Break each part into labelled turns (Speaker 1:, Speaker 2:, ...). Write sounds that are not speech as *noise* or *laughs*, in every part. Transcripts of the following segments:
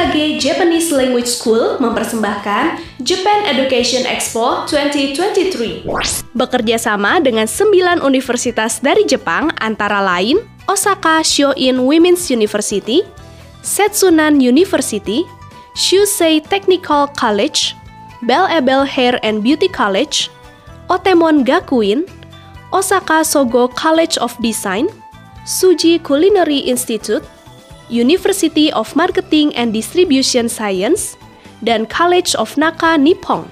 Speaker 1: OBKG Japanese Language School mempersembahkan Japan Education Expo 2023. Bekerja sama dengan 9 universitas dari Jepang antara lain Osaka Shoin Women's University, Setsunan University, Shusei Technical College, Belle Ebel Hair and Beauty College, Otemon Gakuin, Osaka Sogo College of Design, Suji Culinary Institute, University of Marketing and Distribution Science, dan College of Naka Nippon.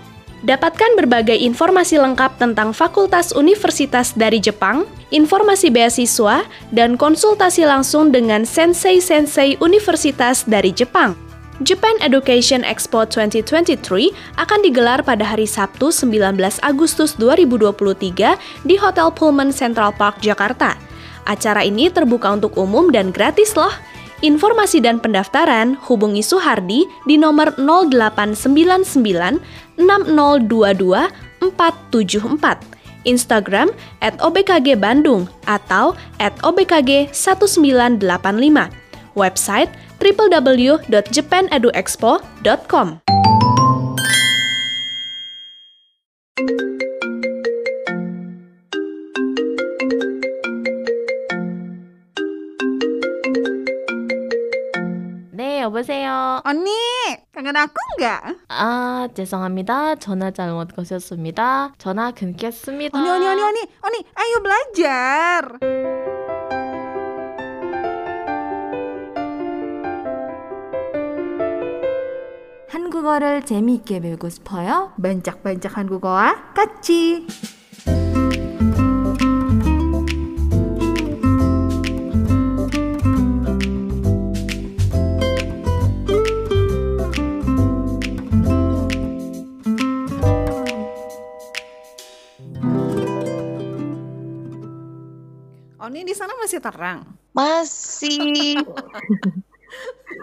Speaker 1: Dapatkan berbagai informasi lengkap tentang fakultas universitas dari Jepang, informasi beasiswa, dan konsultasi langsung dengan sensei-sensei universitas dari Jepang. Japan Education Expo 2023 akan digelar pada hari Sabtu 19 Agustus 2023 di Hotel Pullman Central Park, Jakarta. Acara ini terbuka untuk umum dan gratis loh. Informasi dan pendaftaran hubungi Suhardi di nomor 0899 6022 474, Instagram at OBKG Bandung atau at OBKG 1985, website www.japaneduexpo.com.
Speaker 2: 여보세요.
Speaker 3: 언니, aku nggak?
Speaker 2: 아, 죄송합니다. 전화 잘못 거셨습니다. 전화 끊겠습니다.
Speaker 3: Oni, Oni, Oni, Oni, Oni, ayo belajar.
Speaker 4: 한국어를 재미있게 배우고 싶어요?
Speaker 3: Bancak-bancak 한국어와 같이. Oni di sana masih terang.
Speaker 5: Masih.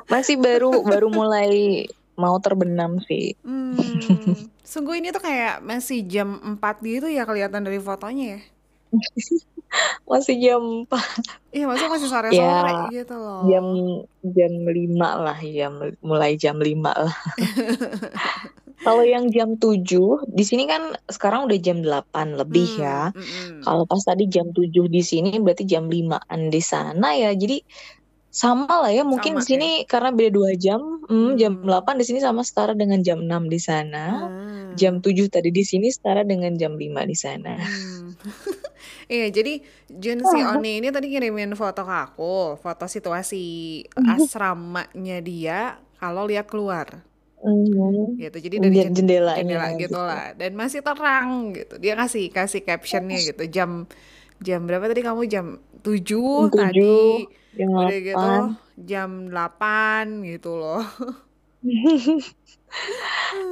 Speaker 5: Masih baru baru mulai mau terbenam sih.
Speaker 3: Hmm, sungguh ini tuh kayak masih jam 4 gitu ya kelihatan dari fotonya ya. *laughs*
Speaker 5: Masih jam 4,
Speaker 3: Iya, maksudnya masih sore-sore
Speaker 5: Ya,
Speaker 3: gitu loh.
Speaker 5: jam jam 5 lah, jam mulai jam 5 lah. *laughs* Kalau yang jam 7, di sini kan sekarang udah jam 8 lebih
Speaker 3: Hmm,
Speaker 5: ya.
Speaker 3: mm-mm.
Speaker 5: Kalau pas tadi jam 7 di sini berarti jam 5-an di sana ya. Jadi sama lah ya, mungkin
Speaker 3: Sama
Speaker 5: di sini karena beda 2 jam. Hmm, jam
Speaker 3: Hmm.
Speaker 5: 8 di sini sama setara dengan jam 6 di sana.
Speaker 3: Ah.
Speaker 5: Jam 7 tadi di sini setara dengan jam 5 di sana.
Speaker 3: Hmm. *laughs* Iya, jadi Jun si Oni ini tadi ngirimin foto ke aku, foto situasi *laughs* asramanya dia kalau lihat keluar
Speaker 5: Mhm.
Speaker 3: gitu. Jadi dari
Speaker 5: Lihat
Speaker 3: jen-
Speaker 5: jendelanya
Speaker 3: jendela
Speaker 5: gitu.
Speaker 3: gitu lah dan masih terang gitu. Dia kasih kasih captionnya gitu. Jam jam berapa tadi kamu jam 7
Speaker 5: Jam
Speaker 3: tadi
Speaker 5: 7, jam
Speaker 3: udah gitu
Speaker 5: 8.
Speaker 3: jam 8 gitu loh. *laughs* *laughs*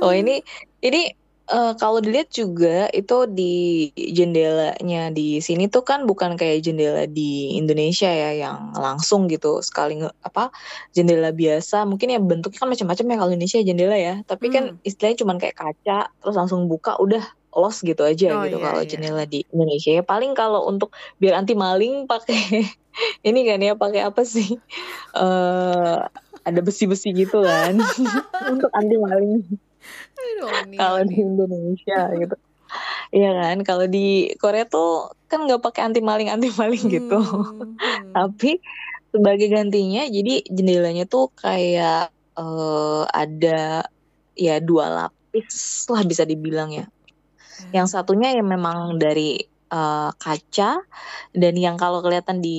Speaker 5: Oh ini ini eh, kalau dilihat juga itu di jendelanya di sini tuh kan bukan kayak jendela di Indonesia ya yang langsung gitu sekali nge- apa jendela biasa. Mungkin ya bentuknya kan macam-macam ya kalau Indonesia jendela ya. Tapi kan
Speaker 3: Hmm.
Speaker 5: istilahnya cuman kayak kaca terus langsung buka udah los gitu aja
Speaker 3: Oh
Speaker 5: gitu
Speaker 3: iya
Speaker 5: kalau
Speaker 3: iya.
Speaker 5: jendela di Indonesia ya. Paling kalau untuk biar anti maling pakai *laughs* ini kan ya pakai apa sih? Eh ada besi-besi gitu kan. *laughs* Untuk anti maling Kalau di. Indonesia *laughs* gitu. Iya kan, kalau di Korea tuh kan nggak pakai anti maling anti maling gitu.
Speaker 3: Hmm, hmm. *laughs*
Speaker 5: Tapi sebagai gantinya, jadi jendelanya tuh kayak eh, ada ya dua lapis lah bisa dibilang ya. Yang satunya yang memang dari eh, kaca dan yang kalau kelihatan di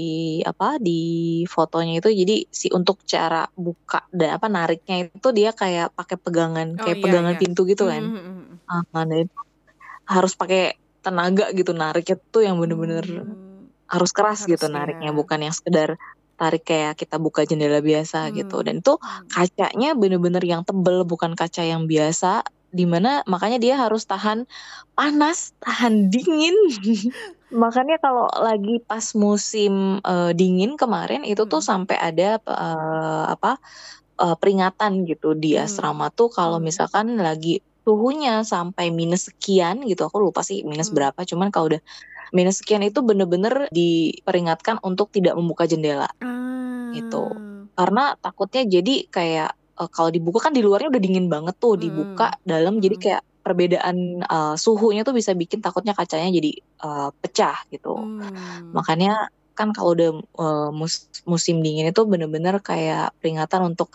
Speaker 5: apa di fotonya itu jadi si untuk cara buka dan apa nariknya itu dia kayak pakai pegangan
Speaker 3: Oh
Speaker 5: kayak
Speaker 3: iya
Speaker 5: pegangan
Speaker 3: iya.
Speaker 5: pintu gitu kan.
Speaker 3: Hmm, hmm.
Speaker 5: Ah, nah itu harus pakai tenaga gitu nariknya tuh yang bener-bener
Speaker 3: Hmm,
Speaker 5: harus keras
Speaker 3: harus
Speaker 5: gitu
Speaker 3: ya.
Speaker 5: nariknya bukan yang sekedar tarik kayak kita buka jendela biasa gitu
Speaker 3: Hmm,
Speaker 5: dan itu kacanya bener-bener yang tebel bukan kaca yang biasa di mana makanya dia harus tahan panas tahan dingin *laughs* makanya kalau lagi pas musim eh, dingin kemarin itu tuh
Speaker 3: Hmm.
Speaker 5: sampai ada eh, apa eh, peringatan gitu di
Speaker 3: Hmm.
Speaker 5: asrama tuh kalau
Speaker 3: Hmm.
Speaker 5: misalkan lagi suhunya sampai minus sekian gitu aku lupa sih minus
Speaker 3: Hmm.
Speaker 5: berapa cuman kalau udah minus sekian itu bener-bener diperingatkan untuk tidak membuka jendela
Speaker 3: Ah.
Speaker 5: gitu karena takutnya jadi kayak uh, kalau dibuka kan di luarnya udah dingin banget tuh,
Speaker 3: Hmm.
Speaker 5: dibuka dalam jadi
Speaker 3: Hmm.
Speaker 5: kayak perbedaan uh, suhunya tuh bisa bikin takutnya kacanya jadi uh, pecah gitu.
Speaker 3: Hmm.
Speaker 5: Makanya kan kalau udah uh, mus- musim dingin itu bener-bener kayak peringatan untuk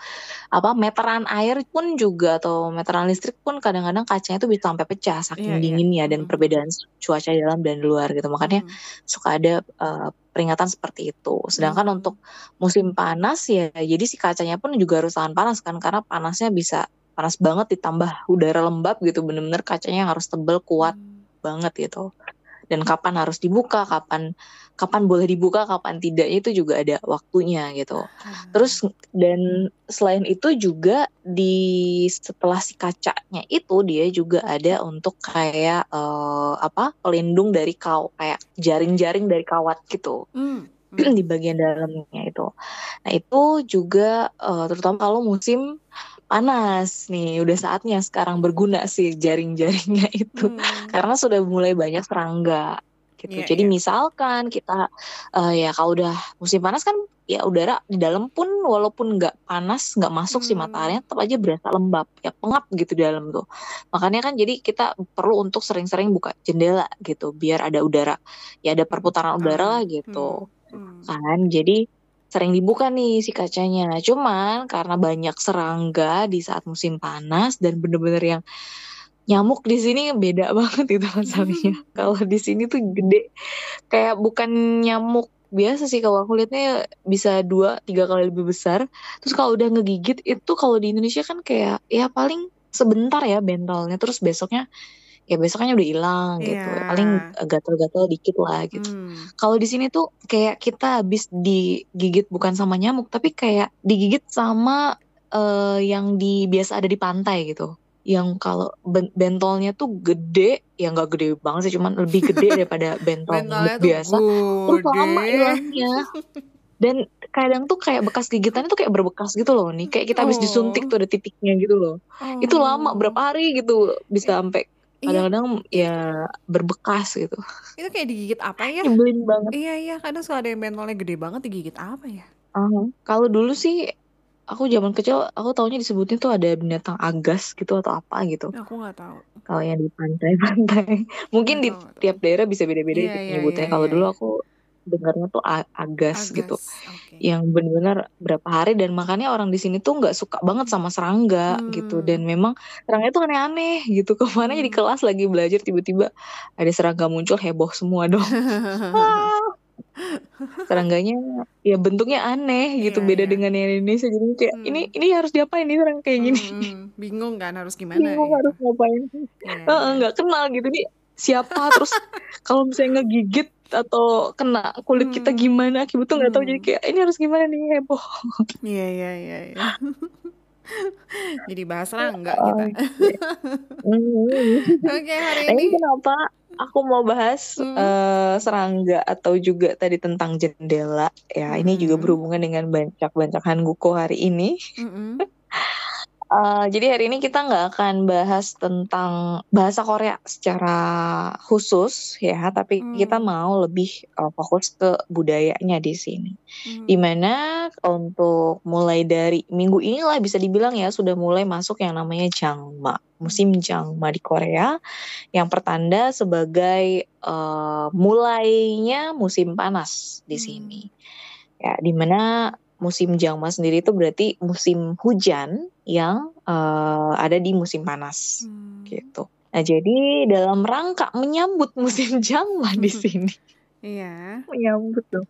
Speaker 5: apa meteran air pun juga atau meteran listrik pun kadang-kadang kacanya itu bisa sampai pecah saking
Speaker 3: Iya, iya.
Speaker 5: dinginnya dan
Speaker 3: Hmm.
Speaker 5: perbedaan cuaca di dalam dan di luar gitu. Makanya
Speaker 3: Hmm.
Speaker 5: suka ada uh, peringatan seperti itu. Sedangkan
Speaker 3: Hmm.
Speaker 5: untuk musim panas ya jadi si kacanya pun juga harus tahan panas kan karena panasnya bisa panas banget ditambah udara lembab gitu bener-bener kacanya harus tebel kuat
Speaker 3: Hmm.
Speaker 5: banget gitu. Dan kapan harus dibuka, kapan kapan boleh dibuka, kapan tidak itu juga ada waktunya gitu. Terus dan selain itu juga di setelah si kacanya itu dia juga ada untuk kayak eh, apa pelindung dari kau kayak jaring-jaring dari kawat gitu
Speaker 3: Hmm.
Speaker 5: di bagian dalamnya itu. Nah itu juga eh, terutama kalau musim panas nih udah saatnya sekarang berguna sih jaring-jaringnya *laughs* itu
Speaker 3: Hmm.
Speaker 5: karena sudah mulai banyak serangga gitu.
Speaker 3: Iya,
Speaker 5: Jadi
Speaker 3: iya.
Speaker 5: misalkan kita eh, ya kalau udah musim panas kan ya udara di dalam pun walaupun nggak panas nggak masuk si
Speaker 3: Hmm.
Speaker 5: mataharinya tetap aja berasa lembab ya pengap gitu di dalam tuh. Makanya kan jadi kita perlu untuk sering-sering buka jendela gitu biar ada udara ya ada perputaran udara lah gitu
Speaker 3: Hmm.
Speaker 5: kan. Jadi sering dibuka nih si kacanya. Cuman karena banyak serangga di saat musim panas dan bener-bener yang nyamuk di sini beda *laughs* banget itu masalahnya. Kalau di sini tuh gede, kayak bukan nyamuk biasa sih kalau aku lihatnya bisa dua tiga kali lebih besar. Terus kalau udah ngegigit itu kalau di Indonesia kan kayak ya paling sebentar ya bentalnya. Terus besoknya ya besoknya udah hilang gitu.
Speaker 3: Iya.
Speaker 5: Paling gatal-gatal dikit lah gitu.
Speaker 3: Hmm.
Speaker 5: Kalau di sini tuh kayak kita habis digigit bukan sama nyamuk, tapi kayak digigit sama eh, yang di biasa ada di pantai gitu. Yang kalau ben- bentolnya tuh gede, ya nggak gede banget sih, cuman lebih gede *laughs* daripada bentol biasa. Terus lama hilangnya. Dan kadang tuh kayak bekas gigitannya tuh kayak berbekas gitu loh nih. Kayak kita habis
Speaker 3: Oh.
Speaker 5: disuntik tuh ada titiknya gitu loh. Itu lama berapa hari gitu bisa sampai
Speaker 3: Iya,
Speaker 5: kadang-kadang ya berbekas gitu.
Speaker 3: itu kayak digigit apa ya?
Speaker 5: Nyebelin banget.
Speaker 3: Iya iya, kadang suka ada yang bentolnya gede banget digigit apa ya?
Speaker 5: Ah, kalau dulu sih aku zaman kecil aku taunya disebutnya tuh ada binatang agas gitu atau apa gitu.
Speaker 3: Aku nggak tahu.
Speaker 5: Kalau yang di pantai-pantai. *laughs* Mungkin di
Speaker 3: Nggak tahu,
Speaker 5: tiap daerah bisa beda-beda
Speaker 3: Iya,
Speaker 5: gitu
Speaker 3: iya,
Speaker 5: nyebutnya.
Speaker 3: iya,
Speaker 5: Kalau
Speaker 3: iya,
Speaker 5: dulu
Speaker 3: iya.
Speaker 5: aku dengarnya tuh a- agas, gitu.
Speaker 3: Agas, oke.
Speaker 5: Yang benar-benar berapa hari dan makanya orang di sini tuh nggak suka banget sama serangga gitu.
Speaker 3: Hmm.
Speaker 5: Dan memang serangga itu aneh-aneh gitu. *laughs* Ke mana di
Speaker 3: Hmm.
Speaker 5: kelas lagi belajar tiba-tiba ada serangga muncul heboh semua dong. Wah, *laughs* serangganya ya bentuknya aneh gitu
Speaker 3: Iya,
Speaker 5: beda
Speaker 3: iya.
Speaker 5: dengan yang Indonesia jadi kayak
Speaker 3: Hmm.
Speaker 5: ini ini harus diapain nih serangga kayak gini
Speaker 3: Hmm, hmm. Bingung kan harus *laughs* gimana
Speaker 5: bingung
Speaker 3: gitu.
Speaker 5: harus ngapain
Speaker 3: Iya, iya.
Speaker 5: nggak kenal gitu nih siapa terus kalau misalnya ngegigit atau kena kulit kita
Speaker 3: Hmm.
Speaker 5: gimana akibat tuh nggak tahu jadi
Speaker 3: Hmm.
Speaker 5: kayak ini harus gimana nih heboh
Speaker 3: Iya iya iya iya. *laughs* Jadi bahas serangga
Speaker 5: Oh,
Speaker 3: kita.
Speaker 5: Hmm. *laughs*
Speaker 3: Oke, hari
Speaker 5: Nah,
Speaker 3: ini
Speaker 5: kenapa aku mau bahas
Speaker 3: Hmm.
Speaker 5: eh, serangga atau juga tadi tentang jendela ya ini juga
Speaker 3: Hmm.
Speaker 5: berhubungan dengan bancak-bancak Hanguko hari ini
Speaker 3: Mm-mm.
Speaker 5: Eh, jadi hari ini kita nggak akan bahas tentang bahasa Korea secara khusus ya, tapi
Speaker 3: Hmm.
Speaker 5: kita mau lebih eh, fokus ke budayanya di sini.
Speaker 3: Hmm.
Speaker 5: Di mana untuk mulai dari minggu inilah bisa dibilang ya sudah mulai masuk yang namanya Jangma, musim Jangma di Korea, yang pertanda sebagai eh, mulainya musim panas di
Speaker 3: Hmm.
Speaker 5: sini. Ya, di mana musim Jangma sendiri itu berarti musim hujan yang eh, ada di musim panas
Speaker 3: Hmm.
Speaker 5: gitu. Nah, jadi dalam rangka menyambut musim *laughs* Jangma di sini,
Speaker 3: Iya.
Speaker 5: menyambut dong.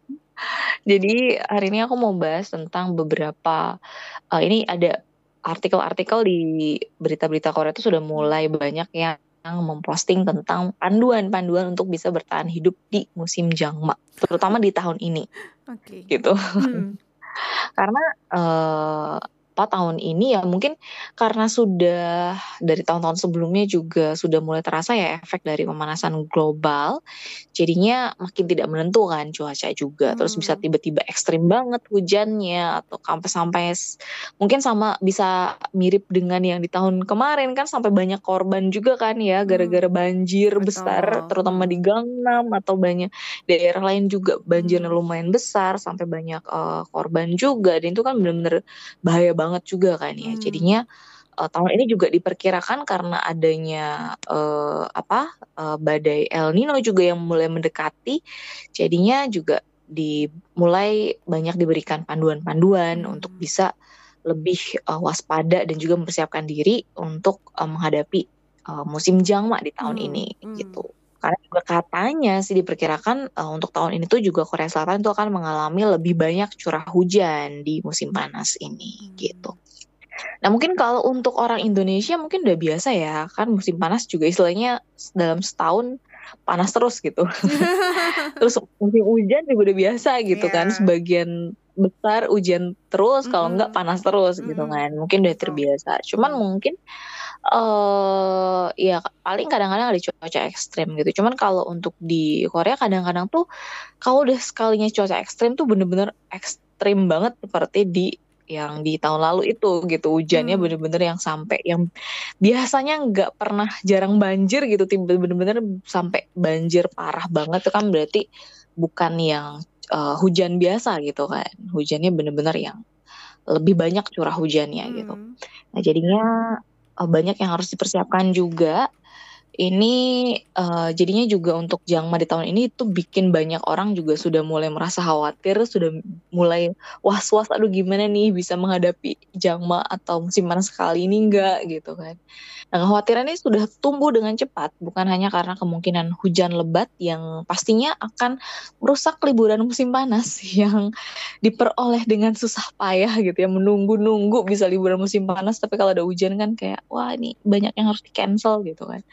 Speaker 5: Jadi hari ini aku mau bahas tentang beberapa eh, ini ada artikel-artikel di berita-berita Korea itu sudah mulai banyak yang memposting tentang panduan-panduan untuk bisa bertahan hidup di musim Jangma, terutama di tahun ini
Speaker 3: Oke.
Speaker 5: gitu.
Speaker 3: Hmm. *laughs*
Speaker 5: karena eh, apa tahun ini ya mungkin karena sudah dari tahun-tahun sebelumnya juga sudah mulai terasa ya efek dari pemanasan global jadinya makin tidak menentu kan cuaca juga terus bisa
Speaker 3: Hmm.
Speaker 5: tiba-tiba ekstrim banget hujannya atau sampai-sampai mungkin sama bisa mirip dengan yang di tahun kemarin kan sampai banyak korban juga kan ya gara-gara banjir
Speaker 3: Betul.
Speaker 5: besar terutama
Speaker 3: Hmm.
Speaker 5: di Gangnam atau banyak daerah lain juga banjirnya
Speaker 3: Hmm.
Speaker 5: lumayan besar sampai banyak eh, korban juga dan itu kan benar-benar bahaya banget banget juga kan ya.
Speaker 3: Hmm.
Speaker 5: Jadinya uh, tahun ini juga diperkirakan karena adanya uh, apa uh, badai El Nino juga yang mulai mendekati, jadinya juga dimulai banyak diberikan panduan-panduan
Speaker 3: Hmm.
Speaker 5: untuk bisa lebih uh, waspada dan juga mempersiapkan diri untuk uh, menghadapi uh, musim jangma di tahun
Speaker 3: Hmm,
Speaker 5: ini
Speaker 3: hmm.
Speaker 5: gitu. Karena juga katanya sih diperkirakan uh, untuk tahun ini tuh juga Korea Selatan itu akan mengalami lebih banyak curah hujan di musim panas ini
Speaker 3: Hmm.
Speaker 5: gitu. Nah mungkin kalau untuk orang Indonesia mungkin udah biasa ya kan musim panas juga istilahnya dalam setahun panas terus gitu. *laughs* Terus musim hujan juga udah biasa gitu kan
Speaker 3: Iya.
Speaker 5: sebagian besar hujan terus kalau
Speaker 3: Mm-mm.
Speaker 5: enggak panas terus gitu
Speaker 3: Mm-mm.
Speaker 5: kan. Mungkin udah terbiasa. Cuman mungkin eh ya paling kadang-kadang ada cuaca ekstrim gitu. Cuman kalau untuk di Korea kadang-kadang tuh kalau udah sekalinya cuaca ekstrim tuh bener-bener ekstrim banget seperti di yang di tahun lalu itu gitu hujannya
Speaker 3: Hmm.
Speaker 5: bener-bener yang sampai yang biasanya nggak pernah jarang banjir gitu tiba bener-bener sampai banjir parah banget itu kan berarti bukan yang eh, hujan biasa gitu kan hujannya bener-bener yang lebih banyak curah hujannya gitu
Speaker 3: Hmm.
Speaker 5: Nah, jadinya eh, banyak yang harus dipersiapkan juga. Ini eh, jadinya juga untuk Jangma di tahun ini itu bikin banyak orang juga sudah mulai merasa khawatir, sudah mulai was-was, aduh gimana nih bisa menghadapi Jangma atau musim panas kali ini enggak gitu kan. Nah, kekhawatiran ini sudah tumbuh dengan cepat, bukan hanya karena kemungkinan hujan lebat yang pastinya akan merusak liburan musim panas *laughs* yang diperoleh dengan susah payah gitu ya menunggu-nunggu bisa liburan musim panas tapi kalau ada hujan kan kayak wah ini banyak yang harus di cancel gitu kan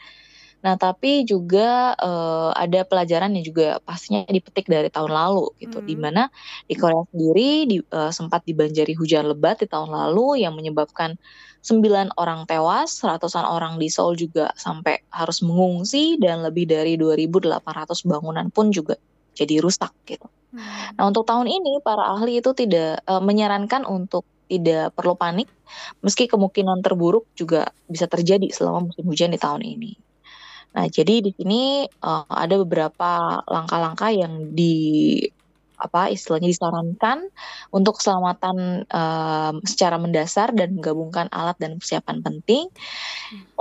Speaker 5: nah tapi juga eh, ada pelajaran yang juga pastinya dipetik dari tahun lalu gitu
Speaker 3: Hmm.
Speaker 5: di mana di Korea sendiri di- eh, sempat dibanjiri hujan lebat di tahun lalu yang menyebabkan 9 orang tewas, ratusan orang di Seoul juga sampai harus mengungsi dan lebih dari 2.800 bangunan pun juga jadi rusak gitu.
Speaker 3: Hmm.
Speaker 5: Nah, untuk tahun ini para ahli itu tidak eh, menyarankan untuk tidak perlu panik meski kemungkinan terburuk juga bisa terjadi selama musim hujan di tahun ini. Nah, jadi di sini eh, ada beberapa langkah-langkah yang di apa istilahnya disarankan untuk keselamatan eh, secara mendasar dan menggabungkan alat dan persiapan penting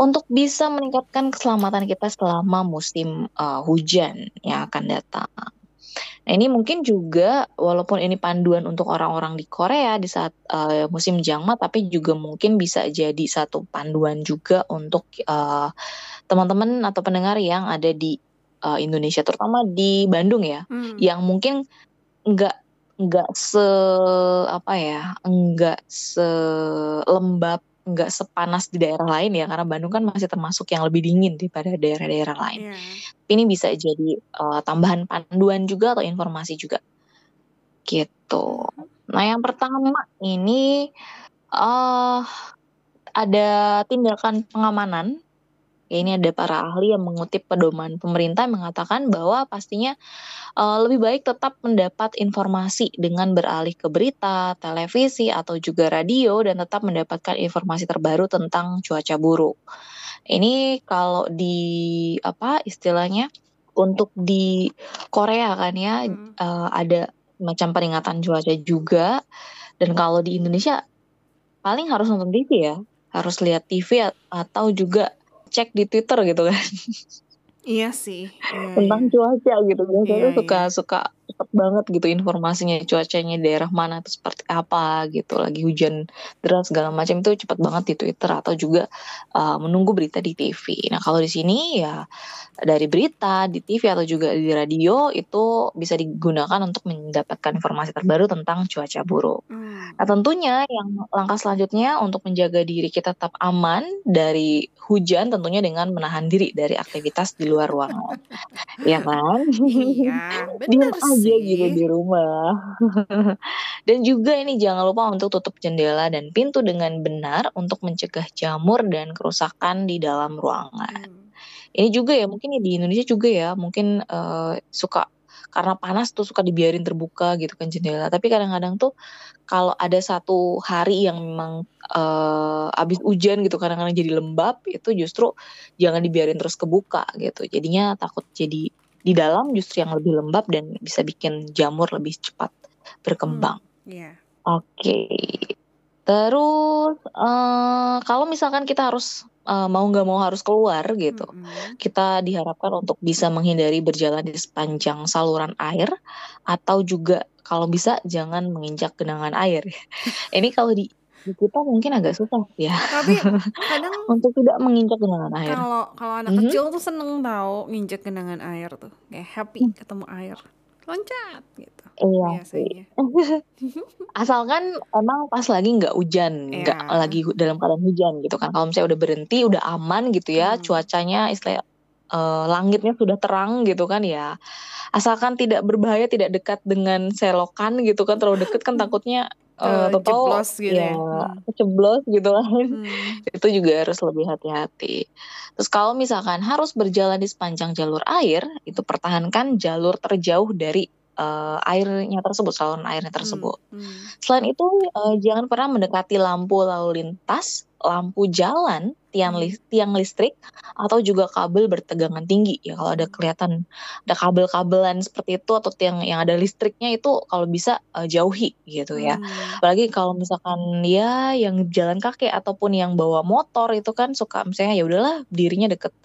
Speaker 5: untuk bisa meningkatkan keselamatan kita selama musim eh, hujan yang akan datang. Nah, ini mungkin juga walaupun ini panduan untuk orang-orang di Korea di saat eh, musim Jangma, tapi juga mungkin bisa jadi satu panduan juga untuk eh, teman-teman atau pendengar yang ada di eh, Indonesia, terutama di Bandung ya,
Speaker 3: Hmm.
Speaker 5: yang mungkin nggak nggak se apa ya, nggak selembab, nggak sepanas di daerah lain ya, karena Bandung kan masih termasuk yang lebih dingin daripada daerah-daerah lain
Speaker 3: Iya.
Speaker 5: ini bisa jadi uh, tambahan panduan juga atau informasi juga gitu. Nah yang pertama ini uh, ada tindakan pengamanan. Ya, ini ada para ahli yang mengutip pedoman pemerintah mengatakan bahwa pastinya uh, lebih baik tetap mendapat informasi dengan beralih ke berita, televisi atau juga radio dan tetap mendapatkan informasi terbaru tentang cuaca buruk. Ini kalau di apa istilahnya untuk di Korea kan ya
Speaker 3: Hmm.
Speaker 5: eh, ada macam peringatan cuaca juga dan kalau di Indonesia paling harus nonton TV ya, harus lihat TV atau juga cek di Twitter gitu kan
Speaker 3: Iya sih. Iya,
Speaker 5: tentang
Speaker 3: iya.
Speaker 5: cuaca gitu. Biasanya
Speaker 3: Iya,
Speaker 5: tuh suka
Speaker 3: iya.
Speaker 5: suka cepet banget gitu informasinya cuacanya daerah mana itu seperti apa gitu lagi hujan deras segala macam itu cepet banget di Twitter atau juga uh, menunggu berita di TV. Nah kalau di sini ya dari berita di TV atau juga di radio itu bisa digunakan untuk mendapatkan informasi terbaru tentang cuaca buruk.
Speaker 3: Hmm.
Speaker 5: Nah tentunya yang langkah selanjutnya untuk menjaga diri kita tetap aman dari hujan tentunya dengan menahan diri dari aktivitas di luar ruangan. *laughs* ya kan?
Speaker 3: Iya, *laughs*
Speaker 5: aja gitu di rumah. *laughs* dan juga ini jangan lupa untuk tutup jendela dan pintu dengan benar untuk mencegah jamur dan kerusakan di dalam ruangan.
Speaker 3: Hmm.
Speaker 5: Ini juga ya mungkin ya di Indonesia juga ya mungkin eh, suka karena panas tuh suka dibiarin terbuka gitu kan jendela. Tapi kadang-kadang tuh kalau ada satu hari yang memang eh, abis hujan gitu kadang-kadang jadi lembab itu justru jangan dibiarin terus kebuka gitu. Jadinya takut jadi di dalam justru yang lebih lembab dan bisa bikin jamur lebih cepat berkembang.
Speaker 3: Iya.
Speaker 5: Oke. Terus uh, kalau misalkan kita harus uh, mau nggak mau harus keluar gitu,
Speaker 3: Mm-mm.
Speaker 5: kita diharapkan untuk bisa menghindari berjalan di sepanjang saluran air atau juga kalau bisa jangan menginjak genangan air. *laughs* Ini kalau di kita mungkin agak susah ya
Speaker 3: Tapi *laughs* kadang
Speaker 5: untuk tidak menginjak genangan air.
Speaker 3: kalau kalau anak
Speaker 5: Mhm.
Speaker 3: kecil tuh seneng tahu nginjek genangan air tuh. Kayak happy ketemu air. Loncat gitu.
Speaker 5: Iya
Speaker 3: Biasanya. *laughs*
Speaker 5: Asalkan emang pas lagi nggak hujan, nggak
Speaker 3: Iya.
Speaker 5: lagi dalam keadaan hujan gitu kan. Kalau misalnya udah berhenti, udah aman gitu ya,
Speaker 3: Hmm.
Speaker 5: cuacanya istilah eh, langitnya sudah terang gitu kan ya. Asalkan tidak berbahaya, tidak dekat dengan selokan gitu kan. Terlalu deket kan *laughs* takutnya eh tahu-tahu
Speaker 3: Kejeblos gitu ya.
Speaker 5: ya
Speaker 3: Hmm.
Speaker 5: keceblos gitu kan.
Speaker 3: Hmm. *laughs*
Speaker 5: Itu juga harus lebih hati-hati. Terus kalau misalkan harus berjalan di sepanjang jalur air, itu pertahankan jalur terjauh dari eh, airnya tersebut, saluran airnya tersebut.
Speaker 3: Hmm.
Speaker 5: Selain itu, eh, jangan pernah mendekati lampu lalu lintas, lampu jalan, tiang,
Speaker 3: Hmm.
Speaker 5: lis- tiang listrik, atau juga kabel bertegangan tinggi. Ya kalau ada kelihatan ada kabel-kabelan seperti itu atau tiang yang ada listriknya itu kalau bisa eh, jauhi gitu ya.
Speaker 3: Hmm.
Speaker 5: Apalagi kalau misalkan ya yang jalan kaki ataupun yang bawa motor itu kan suka misalnya ya udahlah dirinya deket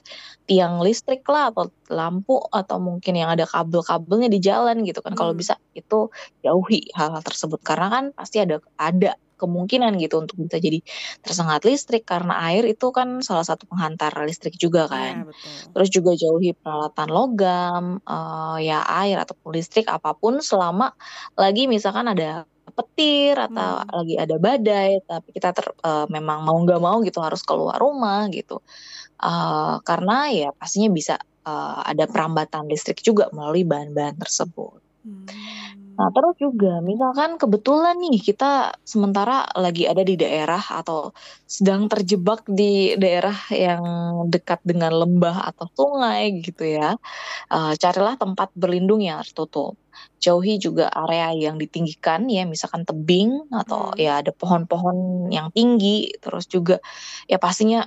Speaker 5: tiang listrik lah atau lampu atau mungkin yang ada kabel-kabelnya di jalan gitu kan. Kalau
Speaker 3: Hmm.
Speaker 5: bisa itu jauhi hal-hal tersebut karena kan pasti ada ada kemungkinan gitu untuk bisa jadi tersengat listrik karena air itu kan salah satu penghantar listrik juga
Speaker 3: Iya,
Speaker 5: kan.
Speaker 3: betul.
Speaker 5: Terus juga jauhi peralatan logam, eh, ya air ataupun listrik apa pun selama lagi misalkan ada petir atau
Speaker 3: Hmm.
Speaker 5: lagi ada badai, tapi kita ter, eh, memang mau nggak mau gitu harus keluar rumah gitu. Eh, karena ya pastinya bisa eh, ada perambatan listrik juga melalui bahan-bahan tersebut.
Speaker 3: Hmm.
Speaker 5: Nah, terus juga misalkan kebetulan nih kita sementara lagi ada di daerah atau sedang terjebak di daerah yang dekat dengan lembah atau sungai gitu ya. eh, carilah tempat berlindung yang tertutup. Jauhi juga area yang ditinggikan ya, misalkan tebing atau
Speaker 3: Hmm.
Speaker 5: ya ada pohon-pohon yang tinggi. Terus juga ya pastinya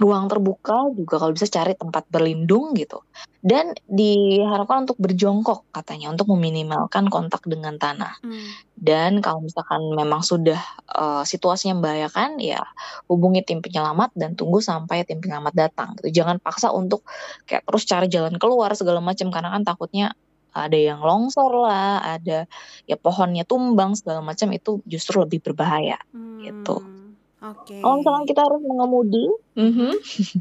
Speaker 5: ruang terbuka juga kalau bisa cari tempat berlindung gitu. Dan diharapkan untuk berjongkok katanya untuk meminimalkan kontak dengan tanah.
Speaker 3: Hmm.
Speaker 5: Dan kalau misalkan memang sudah eh, situasinya membahayakan, ya hubungi tim penyelamat dan tunggu sampai tim penyelamat datang. Gitu. Jangan paksa untuk kayak terus cari jalan keluar segala macam karena kan takutnya ada yang longsor lah, ada ya pohonnya tumbang segala macam itu justru lebih berbahaya. Gitu.
Speaker 3: Oke.
Speaker 5: Kalau misalkan kita harus mengemudi, mhm,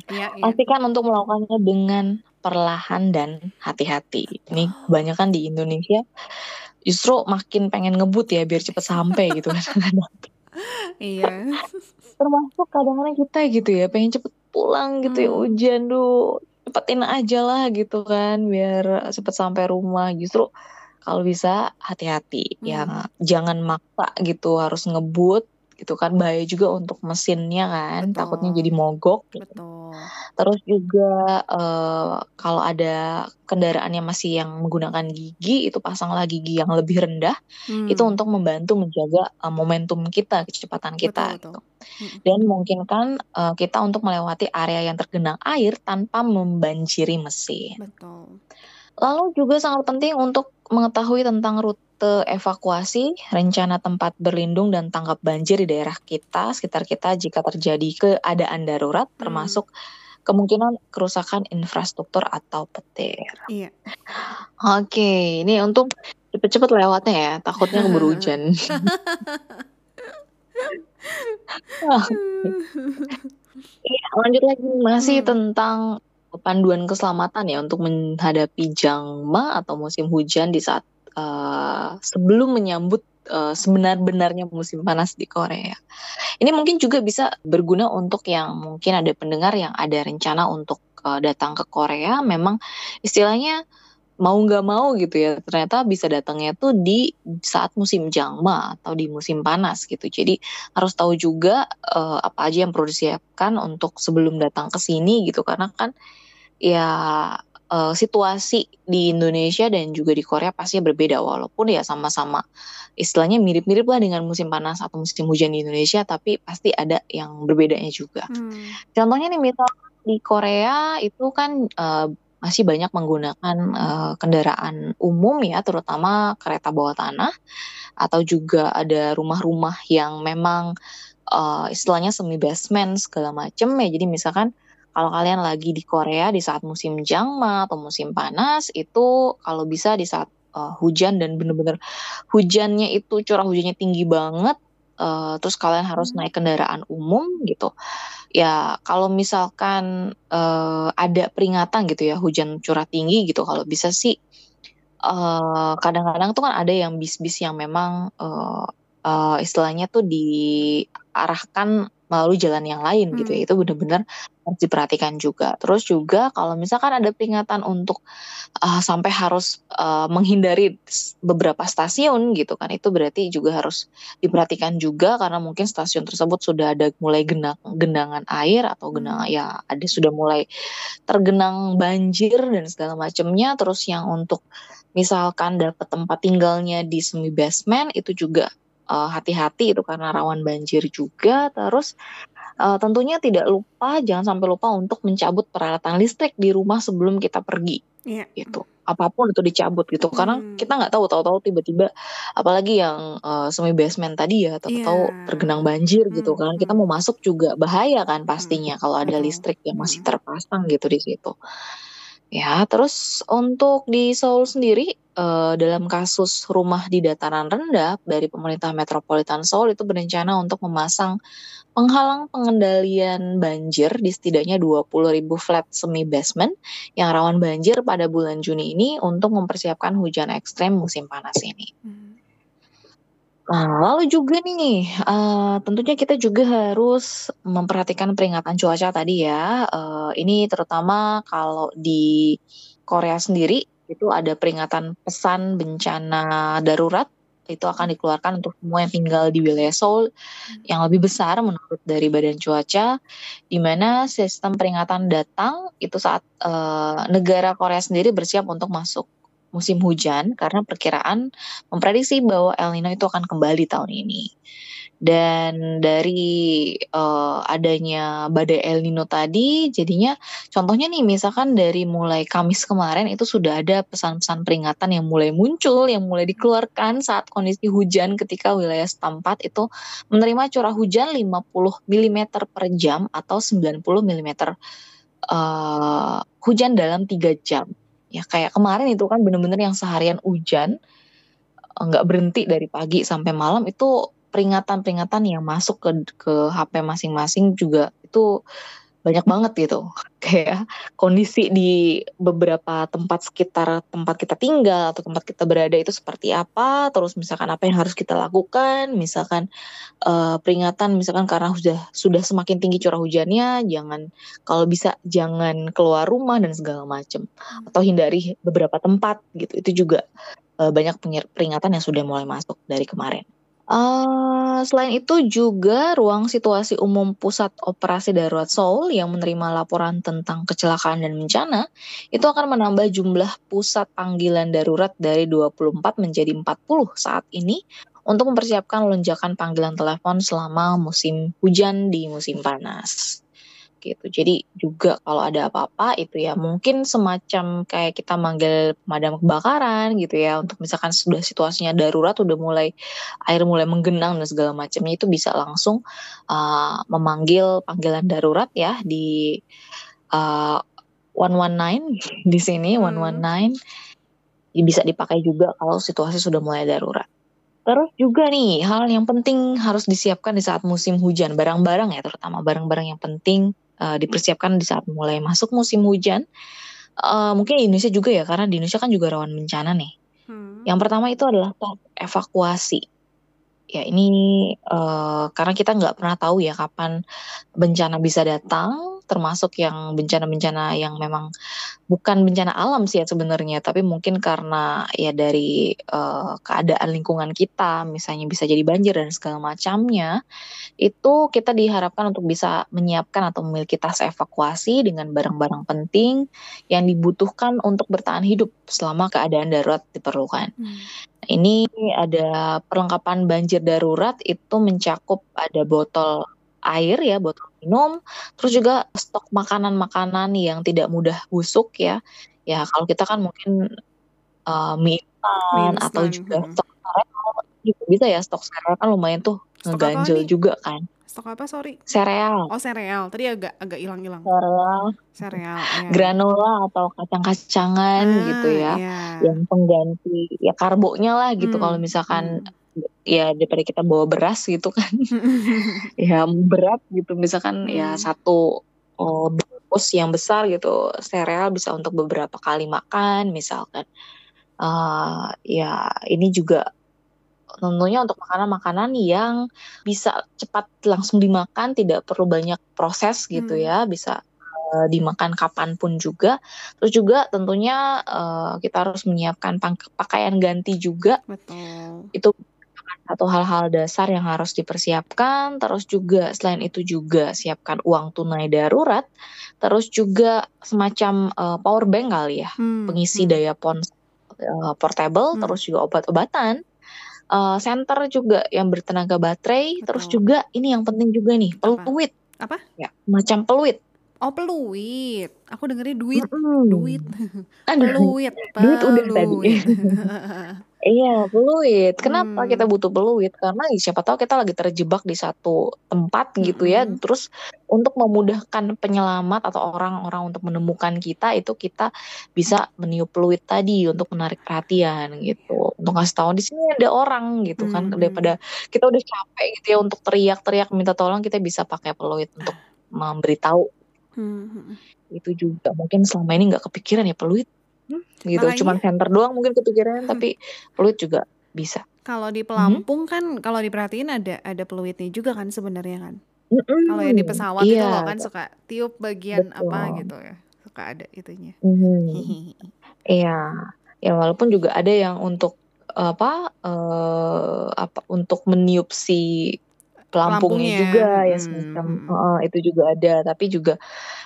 Speaker 3: Iya, iya.
Speaker 5: pastikan untuk melakukannya dengan perlahan dan hati-hati. Ini kebanyakan di Indonesia justru makin pengen ngebut ya biar cepet sampai gitu kan. *laughs*
Speaker 3: Iya.
Speaker 5: Termasuk kadang-kadang kita gitu ya pengen cepet pulang gitu ya
Speaker 3: Hmm.
Speaker 5: hujan duh cepetin aja lah gitu kan biar cepet sampai rumah. Justru kalau bisa hati-hati
Speaker 3: Hmm.
Speaker 5: ya jangan maksa gitu harus ngebut gitu kan bahaya juga untuk mesinnya kan takutnya
Speaker 3: Betul.
Speaker 5: jadi mogok gitu.
Speaker 3: Betul.
Speaker 5: Terus juga eh, kalau ada kendaraan yang masih yang menggunakan gigi itu pasanglah gigi yang lebih rendah
Speaker 3: Hmm.
Speaker 5: itu untuk membantu menjaga eh, momentum kita, kecepatan kita
Speaker 3: Betul,
Speaker 5: gitu.
Speaker 3: Mm-mm.
Speaker 5: Dan memungkinkan eh, kita untuk melewati area yang tergenang air tanpa membanjiri mesin.
Speaker 3: Betul.
Speaker 5: Lalu juga sangat penting untuk mengetahui tentang rute evakuasi, rencana tempat berlindung dan tanggap banjir di daerah kita, sekitar kita jika terjadi keadaan darurat,
Speaker 3: Hmm.
Speaker 5: termasuk kemungkinan kerusakan infrastruktur atau petir.
Speaker 3: Iya.
Speaker 5: Oke, ini untung cepet-cepet lewatnya ya, takutnya keburu hujan. *laughs* Iya, lanjut lagi masih
Speaker 3: Hmm.
Speaker 5: tentang panduan keselamatan ya untuk menghadapi jangma atau musim hujan di saat eh, sebelum menyambut eh, sebenar-benarnya musim panas di Korea. Ini mungkin juga bisa berguna untuk yang mungkin ada pendengar yang ada rencana untuk eh, datang ke Korea, memang istilahnya mau nggak mau gitu ya ternyata bisa datangnya tuh di saat musim jangma atau di musim panas gitu. Jadi harus tahu juga eh, apa aja yang perlu disiapkan untuk sebelum datang ke sini gitu. Karena kan ya eh, situasi di Indonesia dan juga di Korea pasti berbeda walaupun ya sama-sama istilahnya mirip-mirip lah dengan musim panas atau musim hujan di Indonesia tapi pasti ada yang berbedanya juga
Speaker 3: Hmm.
Speaker 5: Contohnya nih misal di Korea itu kan eh, masih banyak menggunakan eh, kendaraan umum ya, terutama kereta bawah tanah atau juga ada rumah-rumah yang memang uh, istilahnya semi basement segala macem ya. Jadi misalkan kalau kalian lagi di Korea di saat musim jangma atau musim panas itu kalau bisa di saat uh, hujan dan bener-bener hujannya itu curah hujannya tinggi banget uh, terus kalian harus
Speaker 3: Hmm.
Speaker 5: naik kendaraan umum gitu. Ya kalau misalkan uh, ada peringatan gitu ya hujan curah tinggi gitu kalau bisa sih uh, kadang-kadang tuh kan ada yang bis-bis yang memang uh, uh, istilahnya tuh diarahkan melalui jalan yang lain gitu ya.
Speaker 3: Hmm.
Speaker 5: Itu benar-benar harus diperhatikan juga. Terus juga kalau misalkan ada peringatan untuk uh, sampai harus uh, menghindari beberapa stasiun gitu kan, itu berarti juga harus diperhatikan juga karena mungkin stasiun tersebut sudah ada mulai genang, genangan air atau
Speaker 3: Hmm.
Speaker 5: ya ada sudah mulai tergenang banjir dan segala macamnya. Terus yang untuk misalkan dapat tempat tinggalnya di semi basement itu juga uh, hati-hati itu karena rawan banjir juga. Terus uh, tentunya tidak lupa jangan sampai lupa untuk mencabut peralatan listrik di rumah sebelum kita pergi
Speaker 3: Iya.
Speaker 5: gitu. Apa pun itu dicabut gitu karena
Speaker 3: Hmm.
Speaker 5: kita nggak tahu tahu-tahu tiba-tiba apalagi yang uh, semi basement tadi ya tahu-tahu
Speaker 3: Iya.
Speaker 5: tergenang banjir gitu
Speaker 3: Hmm,
Speaker 5: kan. Kita mau masuk juga bahaya kan
Speaker 3: Hmm.
Speaker 5: pastinya kalau ada listrik yang masih
Speaker 3: Hmm.
Speaker 5: terpasang gitu di situ. Ya, terus untuk di Seoul sendiri, eh, dalam kasus rumah di dataran rendah dari pemerintah metropolitan Seoul itu berencana untuk memasang penghalang pengendalian banjir di setidaknya 20.000 flat semi basement yang rawan banjir pada bulan Juni ini untuk mempersiapkan hujan ekstrem musim panas ini.
Speaker 3: Hmm.
Speaker 5: Nah, lalu juga nih, eh, tentunya kita juga harus memperhatikan peringatan cuaca tadi ya. Eh, ini terutama kalau di Korea sendiri itu ada peringatan pesan bencana darurat itu akan dikeluarkan untuk semua yang tinggal di wilayah Seoul yang lebih besar menurut dari Badan Cuaca, di mana sistem peringatan datang itu saat eh, negara Korea sendiri bersiap untuk masuk musim hujan karena perkiraan memprediksi bahwa El Nino itu akan kembali tahun ini. Dan dari eh, adanya badai El Nino tadi, jadinya contohnya nih misalkan dari mulai Kamis kemarin itu sudah ada pesan-pesan peringatan yang mulai muncul, yang mulai dikeluarkan saat kondisi hujan ketika wilayah setempat itu menerima curah hujan 50 mm per jam atau 90 mm eh, hujan dalam 3 jam. Ya kayak kemarin itu kan bener-bener yang seharian hujan eh, nggak berhenti dari pagi sampai malam itu peringatan-peringatan yang masuk ke ke HP masing-masing juga itu banyak banget gitu. *laughs* Kayak kondisi di beberapa tempat sekitar tempat kita tinggal atau tempat kita berada itu seperti apa, terus misalkan apa yang harus kita lakukan, misalkan eh, peringatan misalkan karena sudah sudah semakin tinggi curah hujannya, jangan kalau bisa jangan keluar rumah dan segala macam atau hindari beberapa tempat gitu. Itu juga eh, banyak peringatan yang sudah mulai masuk dari kemarin. Eh, selain itu juga ruang situasi umum Pusat Operasi Darurat Seoul yang menerima laporan tentang kecelakaan dan bencana itu akan menambah jumlah pusat panggilan darurat dari 24 menjadi 40 saat ini untuk mempersiapkan lonjakan panggilan telepon selama musim hujan di musim panas gitu. Jadi juga kalau ada apa-apa itu ya mungkin semacam kayak kita manggil pemadam kebakaran gitu ya untuk misalkan sudah situasinya darurat udah mulai air mulai menggenang dan segala macamnya itu bisa langsung uh, memanggil panggilan darurat ya di uh, 119 di sini
Speaker 3: Hmm.
Speaker 5: 119 Ya, bisa dipakai juga kalau situasi sudah mulai darurat. Terus juga nih hal yang penting harus disiapkan di saat musim hujan barang-barang ya terutama barang-barang yang penting uh, dipersiapkan di saat mulai masuk musim hujan. Uh, mungkin di Indonesia juga ya karena di Indonesia kan juga rawan bencana nih.
Speaker 3: Hmm.
Speaker 5: Yang pertama itu adalah evakuasi. Ya ini eh, karena kita nggak pernah tahu ya kapan bencana bisa datang, termasuk yang bencana-bencana yang memang bukan bencana alam sih ya sebenarnya, tapi mungkin karena ya dari eh, keadaan lingkungan kita, misalnya bisa jadi banjir dan segala macamnya, itu kita diharapkan untuk bisa menyiapkan atau memiliki tas evakuasi dengan barang-barang penting yang dibutuhkan untuk bertahan hidup selama keadaan darurat diperlukan.
Speaker 3: Hmm.
Speaker 5: Ini ada perlengkapan banjir darurat itu mencakup ada botol air ya, botol minum, terus juga stok makanan-makanan yang tidak mudah busuk ya. Ya kalau kita kan mungkin eh, mie instan atau juga
Speaker 3: hmm.
Speaker 5: stok sereal juga bisa ya stok sereal kan lumayan tuh
Speaker 3: Stok
Speaker 5: ngeganjel juga kan.
Speaker 3: Stok apa? Sorry.
Speaker 5: sereal,
Speaker 3: Oh, sereal. Tadi agak agak hilang-hilang.
Speaker 5: sereal,
Speaker 3: Sereal. ya.
Speaker 5: granola atau kacang-kacangan
Speaker 3: Ah,
Speaker 5: gitu ya,
Speaker 3: iya.
Speaker 5: yang pengganti ya karbonya lah gitu.
Speaker 3: Hmm,
Speaker 5: Kalau misalkan ya daripada kita bawa beras gitu kan, *laughs* ya berat gitu. Misalkan ya
Speaker 3: Hmm.
Speaker 5: satu oh, bungkus yang besar gitu, sereal bisa untuk beberapa kali makan misalkan. Eh, ya ini juga tentunya untuk makanan-makanan yang bisa cepat langsung dimakan, tidak perlu banyak proses gitu
Speaker 3: Hmm.
Speaker 5: ya, bisa eh, dimakan kapan pun juga. Terus juga tentunya eh, kita harus menyiapkan pakaian ganti juga.
Speaker 3: Betul.
Speaker 5: Itu satu hal-hal dasar yang harus dipersiapkan. Terus juga selain itu juga siapkan uang tunai darurat. Terus juga semacam eh, power bank kali ya,
Speaker 3: Hmm,
Speaker 5: pengisi
Speaker 3: hmm.
Speaker 5: daya ponsel eh, portable.
Speaker 3: Hmm.
Speaker 5: Terus juga obat-obatan. Eh, senter juga yang bertenaga baterai. Terus
Speaker 3: Betul.
Speaker 5: juga ini yang penting juga nih, peluit.
Speaker 3: Apa?
Speaker 5: Ya, macam peluit.
Speaker 3: Oh, peluit. Aku dengernya duit.
Speaker 5: Mm-mm.
Speaker 3: Duit. *laughs*
Speaker 5: Aduh.
Speaker 3: Peluit.
Speaker 5: Duit udah tadi. *laughs* *laughs* Iya, peluit. Kenapa
Speaker 3: Hmm.
Speaker 5: kita butuh peluit? Karena ya siapa tahu kita lagi terjebak di satu tempat gitu ya.
Speaker 3: Mm-mm.
Speaker 5: Terus untuk memudahkan penyelamat atau orang-orang untuk menemukan kita itu kita bisa meniup peluit tadi untuk menarik perhatian gitu. Untuk ngasih tahu di sini ada orang gitu kan.
Speaker 3: Mm-mm.
Speaker 5: Daripada kita udah capek gitu ya untuk teriak-teriak minta tolong, kita bisa pakai peluit untuk *sighs* memberitahu
Speaker 3: Hmm,
Speaker 5: itu juga. Mungkin selama ini nggak kepikiran ya peluit. Hmm, gitu.
Speaker 3: Makanya-
Speaker 5: Cuman center doang mungkin kepikiran, tapi peluit juga bisa.
Speaker 3: Kalau di
Speaker 5: Mhm.
Speaker 3: pelampung kan kalau diperhatiin ada ada peluitnya juga kan sebenarnya kan.
Speaker 5: Mm-mm.
Speaker 3: Kalau yang di pesawat itu
Speaker 5: Iya.
Speaker 3: loh kan suka tiup bagian apa
Speaker 5: Betul.
Speaker 3: gitu ya. Suka ada itunya.
Speaker 5: Mhm. *laughs* Iya, ya walaupun juga ada yang untuk apa eh apa untuk meniup si pelampungnya
Speaker 3: Pelampungnya.
Speaker 5: juga ya
Speaker 3: Hmm,
Speaker 5: semacam
Speaker 3: hmm.
Speaker 5: eh, itu juga ada, tapi juga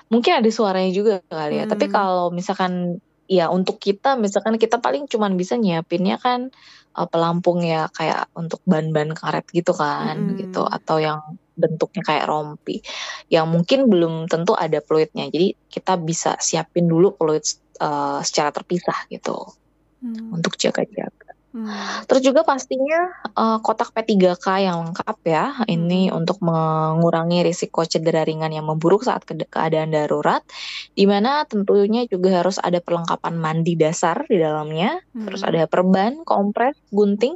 Speaker 5: mungkin ada suaranya juga kali ya. Tapi
Speaker 3: Hmm.
Speaker 5: kalau misalkan ya untuk kita misalkan kita paling cuman bisa nyiapinnya kan eh, pelampung ya kayak untuk ban-ban karet gitu kan
Speaker 3: Mm-mm.
Speaker 5: gitu atau yang bentuknya kayak rompi yang mungkin belum tentu ada peluitnya. Jadi kita bisa siapin dulu peluit eh, secara terpisah gitu
Speaker 3: Hmm,
Speaker 5: untuk jaga-jaga.
Speaker 3: Hmm.
Speaker 5: Terus juga pastinya eh, kotak P3K yang lengkap ya. Ini
Speaker 3: Hmm.
Speaker 5: untuk mengurangi risiko cedera ringan yang memburuk saat ke- keadaan darurat. Di mana tentunya juga harus ada perlengkapan mandi dasar di dalamnya. Terus
Speaker 3: Hmm.
Speaker 5: ada perban, kompres, gunting,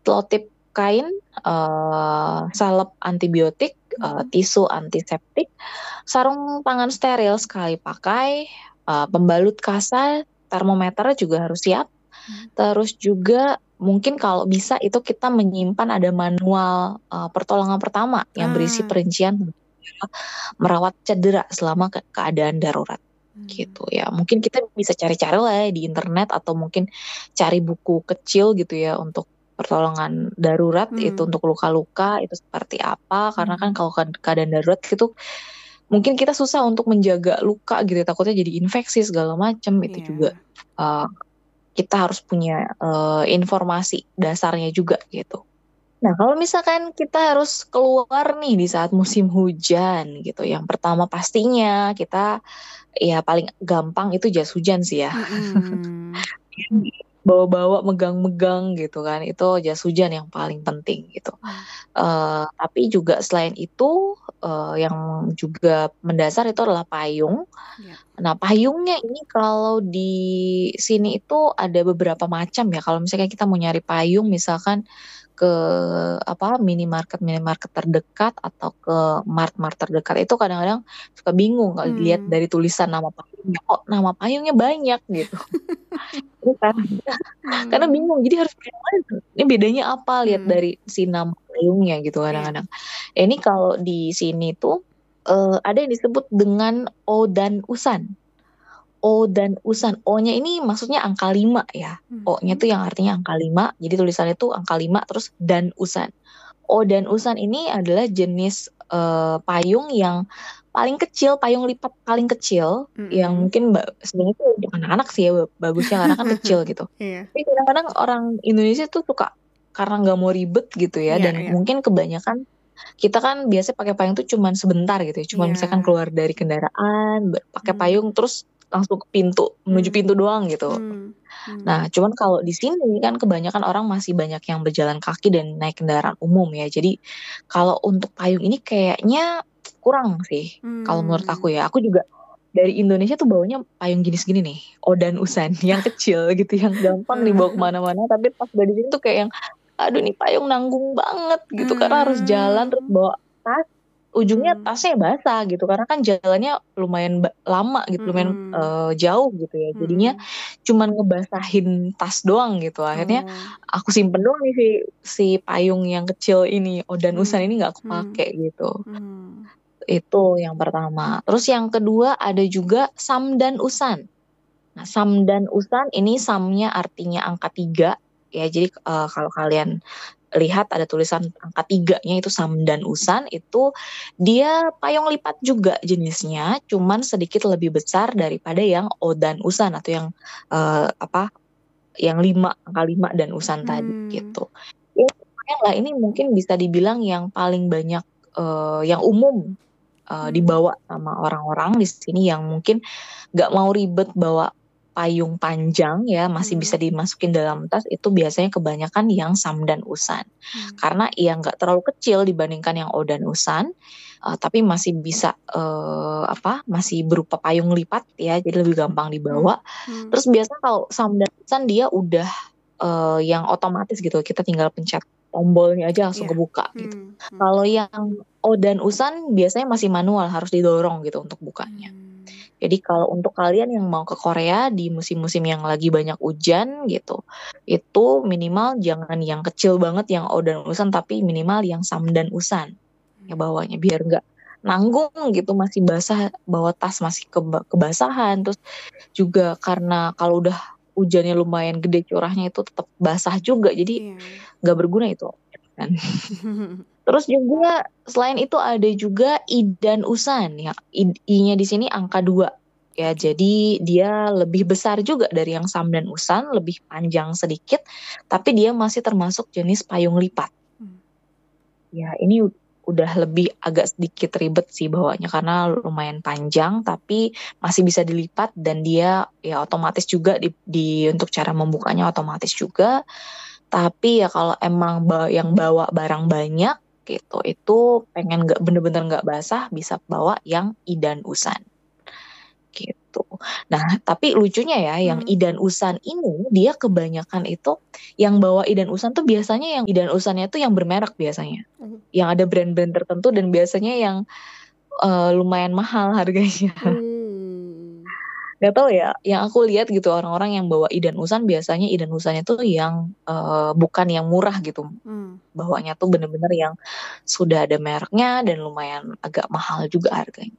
Speaker 5: telotip kain, eh, salep antibiotik,
Speaker 3: Hmm.
Speaker 5: tisu antiseptik, sarung tangan steril sekali pakai, eh, pembalut kasa, termometer juga harus siap.
Speaker 3: Hmm.
Speaker 5: Terus juga mungkin kalau bisa itu kita menyimpan ada manual eh, pertolongan pertama yang berisi
Speaker 3: Ah.
Speaker 5: perincian merawat cedera selama ke- keadaan darurat
Speaker 3: Hmm.
Speaker 5: gitu ya. Mungkin kita bisa cari-cari lah ya di internet atau mungkin cari buku kecil gitu ya untuk pertolongan darurat
Speaker 3: Hmm.
Speaker 5: itu untuk luka-luka itu seperti apa karena kan
Speaker 3: Hmm.
Speaker 5: kalau ke- keadaan darurat itu mungkin kita susah untuk menjaga luka gitu ya, takutnya jadi infeksi segala macam itu
Speaker 3: Iya.
Speaker 5: juga uh, kita harus punya uh, informasi dasarnya juga gitu. Nah, kalau misalkan kita harus keluar nih di saat musim hujan gitu, yang pertama pastinya kita ya paling gampang itu jas hujan sih ya.
Speaker 3: Mm-mm. *laughs*
Speaker 5: Bawa-bawa, megang-megang gitu kan, itu jas hujan yang paling penting gitu. Eh, tapi juga selain itu eh, yang juga mendasar itu adalah payung.
Speaker 3: Ya.
Speaker 5: Nah, payungnya ini kalau di sini itu ada beberapa macam ya. Kalau misalnya kita mau nyari payung misalkan ke apa minimarket minimarket terdekat atau ke mart mart terdekat itu kadang-kadang suka bingung kalau
Speaker 3: Hmm.
Speaker 5: dilihat dari tulisan nama payungnya kok nama payungnya banyak gitu *laughs* Ini kan karena
Speaker 3: Hmm.
Speaker 5: bingung jadi harus ini bedanya apa? Lihat
Speaker 3: Hmm.
Speaker 5: dari si nama payungnya gitu kadang-kadang. Ini kalau di sini tuh eh, ada yang disebut dengan O dan Usan. O dan Usan. O-nya ini maksudnya angka 5 ya.
Speaker 3: Hmm.
Speaker 5: O-nya tuh yang artinya angka 5 jadi tulisannya tuh angka 5 terus dan Usan. O dan Usan ini adalah jenis eh, payung yang paling kecil payung lipat paling kecil
Speaker 3: Mm-mm.
Speaker 5: yang mungkin sebenarnya tuh untuk anak-anak sih ya bagusnya karena kan *laughs* kecil gitu
Speaker 3: Iya.
Speaker 5: tapi kadang-kadang orang Indonesia tuh suka karena nggak mau ribet gitu ya
Speaker 3: Iya,
Speaker 5: dan
Speaker 3: iya.
Speaker 5: mungkin kebanyakan kita kan biasa pakai payung tuh cuman sebentar gitu ya cuman
Speaker 3: Iya.
Speaker 5: misalkan keluar dari kendaraan pakai
Speaker 3: Hmm.
Speaker 5: payung terus langsung ke pintu menuju
Speaker 3: Hmm.
Speaker 5: pintu doang gitu
Speaker 3: Hmm. Hmm.
Speaker 5: Nah, cuman kalau di sini kan kebanyakan orang masih banyak yang berjalan kaki dan naik kendaraan umum ya. Jadi kalau untuk payung ini kayaknya kurang sih kalau menurut aku
Speaker 3: Hmm.
Speaker 5: ya. Aku juga dari Indonesia tuh bawanya payung jenis gini nih, Odan Usan *laughs* yang kecil gitu, yang gampang dibawa ke mana-mana. Tapi pas udah di sini tuh kayak yang, aduh nih payung nanggung banget gitu, karena harus jalan terus
Speaker 3: Hmm.
Speaker 5: bawa tas, ujungnya
Speaker 3: Hmm.
Speaker 5: tasnya basah gitu, karena kan jalannya lumayan lama gitu, lumayan
Speaker 3: Mm-mm.
Speaker 5: eh, jauh gitu ya. Jadinya
Speaker 3: Mm-mm.
Speaker 5: cuman ngebasahin tas doang gitu. Akhirnya
Speaker 3: Oh.
Speaker 5: aku simpen doang nih si, si payung yang kecil ini, Odan
Speaker 3: Hmm.
Speaker 5: Usan ini nggak aku
Speaker 3: Hmm.
Speaker 5: pakai gitu.
Speaker 3: Hmm.
Speaker 5: Itu yang pertama. Terus yang kedua ada juga Sam dan Usan. Nah, Sam dan Usan ini Samnya artinya angka tiga ya. Jadi eh, kalau kalian lihat ada tulisan angka tiganya itu Sam dan Usan itu dia payung lipat juga jenisnya, cuman sedikit lebih besar daripada yang Odan Usan atau yang eh, apa yang lima angka lima dan Usan tadi
Speaker 3: Hmm.
Speaker 5: gitu. Ya, lah ini mungkin bisa dibilang yang paling banyak eh, yang umum
Speaker 3: Hmm.
Speaker 5: dibawa sama orang-orang di sini yang mungkin nggak mau ribet bawa payung panjang ya masih
Speaker 3: Hmm.
Speaker 5: bisa dimasukin dalam tas itu biasanya kebanyakan yang Sam dan Usan
Speaker 3: Hmm.
Speaker 5: karena ya nggak terlalu kecil dibandingkan yang Odan Usan eh, tapi masih bisa eh, apa masih berupa payung lipat ya jadi lebih gampang dibawa
Speaker 3: Hmm.
Speaker 5: terus biasanya kalau Sam dan Usan dia udah eh, yang otomatis gitu kita tinggal pencet tombolnya aja langsung
Speaker 3: Iya.
Speaker 5: kebuka gitu
Speaker 3: Hmm. Hmm.
Speaker 5: kalau yang Odan Usan biasanya masih manual harus didorong gitu untuk bukanya
Speaker 3: Hmm.
Speaker 5: jadi kalau untuk kalian yang mau ke Korea di musim-musim yang lagi banyak hujan gitu, itu minimal jangan yang kecil banget yang Odan Usan tapi minimal yang Samdan Usan ya bawanya biar nggak nanggung gitu masih basah bawa tas masih keba- kebasahan terus juga karena kalau udah hujannya lumayan gede curahnya itu tetap basah juga jadi
Speaker 3: Iya.
Speaker 5: nggak berguna itu kan. *laughs* Terus juga selain itu ada juga I dan Usan ya. I- I-nya di sini angka 2. Ya, jadi dia lebih besar juga dari yang Sam dan Usan, lebih panjang sedikit, tapi dia masih termasuk jenis payung lipat.
Speaker 3: Hmm.
Speaker 5: Ya, ini udah lebih agak sedikit ribet sih bawanya karena lumayan panjang tapi masih bisa dilipat dan dia ya otomatis juga di, di- untuk cara membukanya otomatis juga. Tapi ya kalau emang yang bawa barang banyak gitu, itu pengen nggak bener-bener nggak basah bisa bawa yang Idan Usan gitu. Nah, tapi lucunya ya, yang
Speaker 3: Hmm.
Speaker 5: Idan Usan ini dia kebanyakan itu yang bawa Idan Usan tuh biasanya yang Idan Usannya tuh yang bermerek biasanya,
Speaker 3: Oh.
Speaker 5: yang ada brand-brand tertentu dan biasanya yang eh, lumayan mahal harganya.
Speaker 3: Hmm.
Speaker 5: Gak tau ya, yang aku lihat gitu orang-orang yang bawa Idan Usan biasanya Idan Usannya tuh yang eh, bukan yang murah gitu,
Speaker 3: Hmm.
Speaker 5: bawanya tuh bener-bener yang sudah ada mereknya dan lumayan agak mahal juga harganya.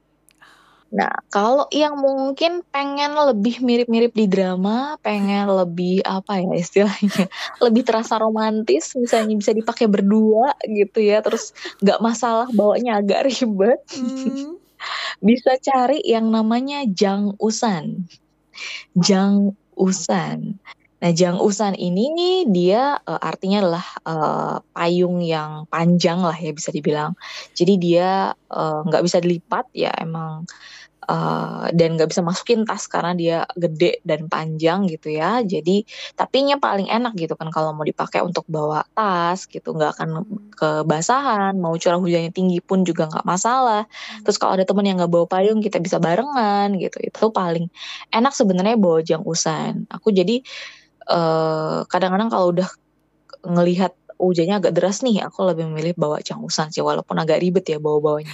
Speaker 5: Nah, kalau yang mungkin pengen lebih mirip-mirip di drama, pengen lebih apa ya istilahnya, *laughs* lebih terasa romantis, misalnya bisa dipakai berdua gitu ya, terus nggak masalah bawanya agak ribet,
Speaker 3: Hmm. *laughs*
Speaker 5: bisa cari yang namanya Jang Usan. Jang Usan. Nah, Jang Usan ini nih dia eh, artinya adalah eh, payung yang panjang lah ya bisa dibilang. Jadi dia eh, nggak bisa dilipat ya emang eh, dan nggak bisa masukin tas karena dia gede dan panjang gitu ya. Jadi tapinya paling enak gitu kan kalau mau dipakai untuk bawa tas gitu nggak akan kebasahan. Mau curah hujannya tinggi pun juga nggak masalah. Terus kalau ada temen yang nggak bawa payung kita bisa barengan gitu. Itu paling enak sebenarnya bawa jang usan. Aku jadi eh, kadang-kadang kalau udah ngelihat hujannya agak deras nih, aku lebih memilih bawa jang usan sih walaupun agak ribet ya bawa-bawanya.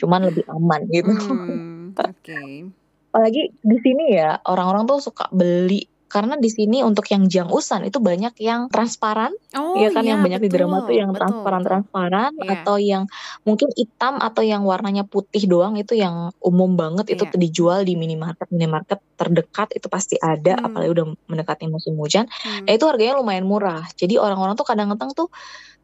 Speaker 5: Cuman lebih aman gitu.
Speaker 3: Hmm. Oke.
Speaker 5: Apalagi di sini ya orang-orang tuh suka beli karena di sini untuk yang jang usan itu banyak yang transparan
Speaker 3: Oh
Speaker 5: ya kan
Speaker 3: iya,
Speaker 5: yang banyak di drama tuh
Speaker 3: betul,
Speaker 5: yang
Speaker 3: betul,
Speaker 5: transparan-transparan
Speaker 3: Iya.
Speaker 5: atau yang mungkin hitam atau yang warnanya putih doang itu yang umum banget itu
Speaker 3: Iya.
Speaker 5: dijual di minimarket minimarket terdekat itu pasti ada
Speaker 3: Hmm.
Speaker 5: apalagi udah mendekati musim hujan
Speaker 3: Hmm.
Speaker 5: ya itu harganya lumayan murah jadi orang-orang tuh kadang-kadang tuh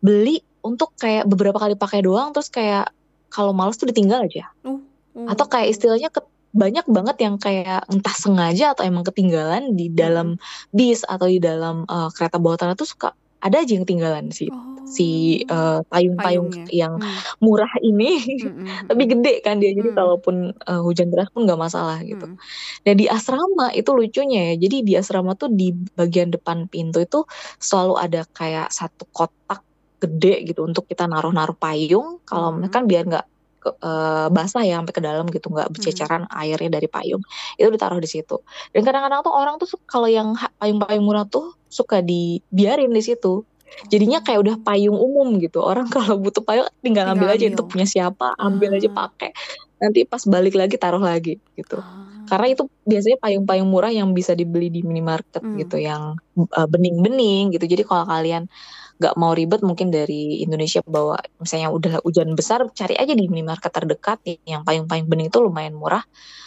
Speaker 5: beli untuk kayak beberapa kali pakai doang terus kayak kalau males tuh ditinggal aja
Speaker 3: Uh, uh,
Speaker 5: atau kayak istilahnya ke- banyak banget yang kayak entah sengaja atau emang ketinggalan di dalam bis atau di dalam eh, kereta bawah tanah tuh suka ada aja yang ketinggalan sih
Speaker 3: Oh.
Speaker 5: si uh, payung-payung
Speaker 3: Payungnya.
Speaker 5: yang
Speaker 3: Hmm.
Speaker 5: murah ini
Speaker 3: Mm-mm,
Speaker 5: tapi
Speaker 3: mm-mm.
Speaker 5: gede kan dia jadi
Speaker 3: Hmm.
Speaker 5: kalaupun uh, hujan deras pun nggak masalah gitu.
Speaker 3: Mm.
Speaker 5: Dan di asrama itu lucunya ya. Jadi di asrama tuh di bagian depan pintu itu selalu ada kayak satu kotak gede gitu untuk kita naruh-naruh payung. Kalau
Speaker 3: Hmm.
Speaker 5: kan biar nggak ke- eh, basah ya sampai ke dalam gitu, nggak berceceran airnya dari payung. Itu ditaruh di situ. Dan kadang-kadang tuh orang tuh kalau yang payung-payung murah tuh suka dibiarin di situ. Jadinya kayak udah payung umum gitu. Orang *laughs* kalau butuh payung tinggal
Speaker 3: Tinggal
Speaker 5: ambil aja itu punya siapa, ambil aja
Speaker 3: Ah.
Speaker 5: pakai. Nanti pas balik lagi taruh lagi gitu.
Speaker 3: Ah.
Speaker 5: Karena itu biasanya payung-payung murah yang bisa dibeli di minimarket
Speaker 3: Hmm.
Speaker 5: gitu, yang uh, bening-bening gitu. Jadi kalau kalian nggak mau ribet mungkin dari Indonesia bawa misalnya udah hujan besar, cari aja di minimarket terdekat yang payung-payung bening itu lumayan murah.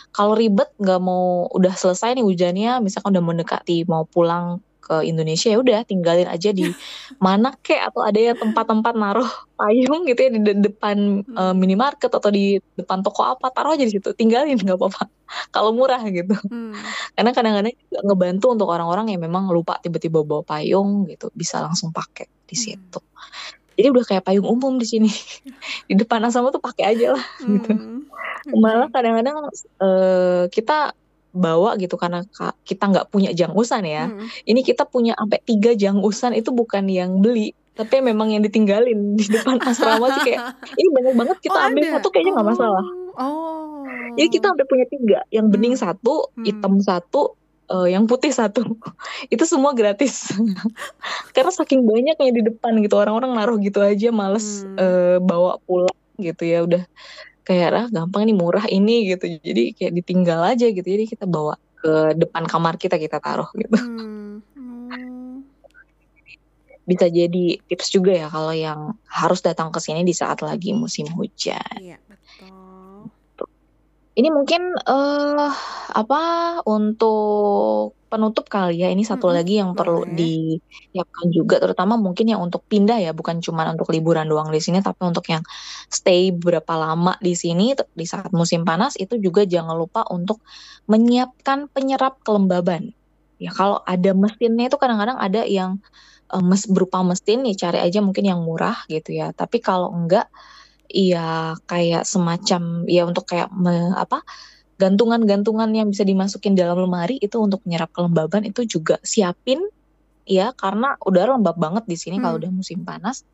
Speaker 5: Kalau ribet nggak mau udah selesai nih hujannya, misalkan udah mendekati mau pulang ke Indonesia ya udah tinggalin aja di *laughs* mana kek atau ada ya tempat-tempat naruh *laughs* payung gitu ya di de- depan uh, minimarket atau di depan toko apa taruh aja di situ tinggalin nggak apa-apa *laughs* kalau murah gitu
Speaker 3: Hmm.
Speaker 5: karena kadang-kadang juga ngebantu untuk orang-orang yang memang lupa tiba-tiba bawa payung gitu bisa langsung pakai di
Speaker 3: Hmm.
Speaker 5: situ jadi udah kayak payung umum di sini *laughs* di depan asrama tuh pakai aja lah gitu
Speaker 3: Hmm.
Speaker 5: malah kadang-kadang eh, kita bawa gitu karena ka- kita nggak punya jangusan ya
Speaker 3: Hmm.
Speaker 5: ini kita punya sampai tiga jangusan itu bukan yang beli tapi memang yang ditinggalin di depan *laughs* asrama sih kayak ini banyak banget kita
Speaker 3: Oh,
Speaker 5: ambil
Speaker 3: ada?
Speaker 5: satu kayaknya nggak masalah
Speaker 3: Oh.
Speaker 5: jadi kita sampai punya tiga yang bening
Speaker 3: Hmm.
Speaker 5: satu
Speaker 3: Hmm.
Speaker 5: hitam satu eh, yang putih satu *laughs* itu semua gratis *laughs* karena saking banyaknya di depan gitu orang-orang naruh gitu aja males
Speaker 3: Hmm.
Speaker 5: eh, bawa pulang gitu ya udah kayak ah gampang nih murah ini gitu jadi kayak ditinggal aja gitu jadi kita bawa ke depan kamar kita kita taruh gitu
Speaker 3: Hmm. Hmm. *laughs*
Speaker 5: bisa jadi tips juga ya kalau yang harus datang ke sini di saat lagi musim hujan
Speaker 3: Iya, betul.
Speaker 5: Ini mungkin eh apa untuk penutup kali ya. Ini satu
Speaker 3: Mm-mm,
Speaker 5: lagi yang perlu
Speaker 3: boleh.
Speaker 5: disiapkan juga, terutama mungkin yang untuk pindah ya, bukan cuma untuk liburan doang di sini, tapi untuk yang stay berapa lama di sini di saat musim panas itu juga jangan lupa untuk menyiapkan penyerap kelembaban. Ya kalau ada mesinnya itu kadang-kadang ada yang eh, mes berupa mesin ya cari aja mungkin yang murah gitu ya. Tapi kalau enggak Iya, kayak semacam ya untuk kayak me- apa gantungan-gantungan yang bisa dimasukin dalam lemari itu untuk menyerap kelembaban itu juga siapin ya karena udara lembab banget di sini kalau
Speaker 3: Hmm.
Speaker 5: udah musim panas.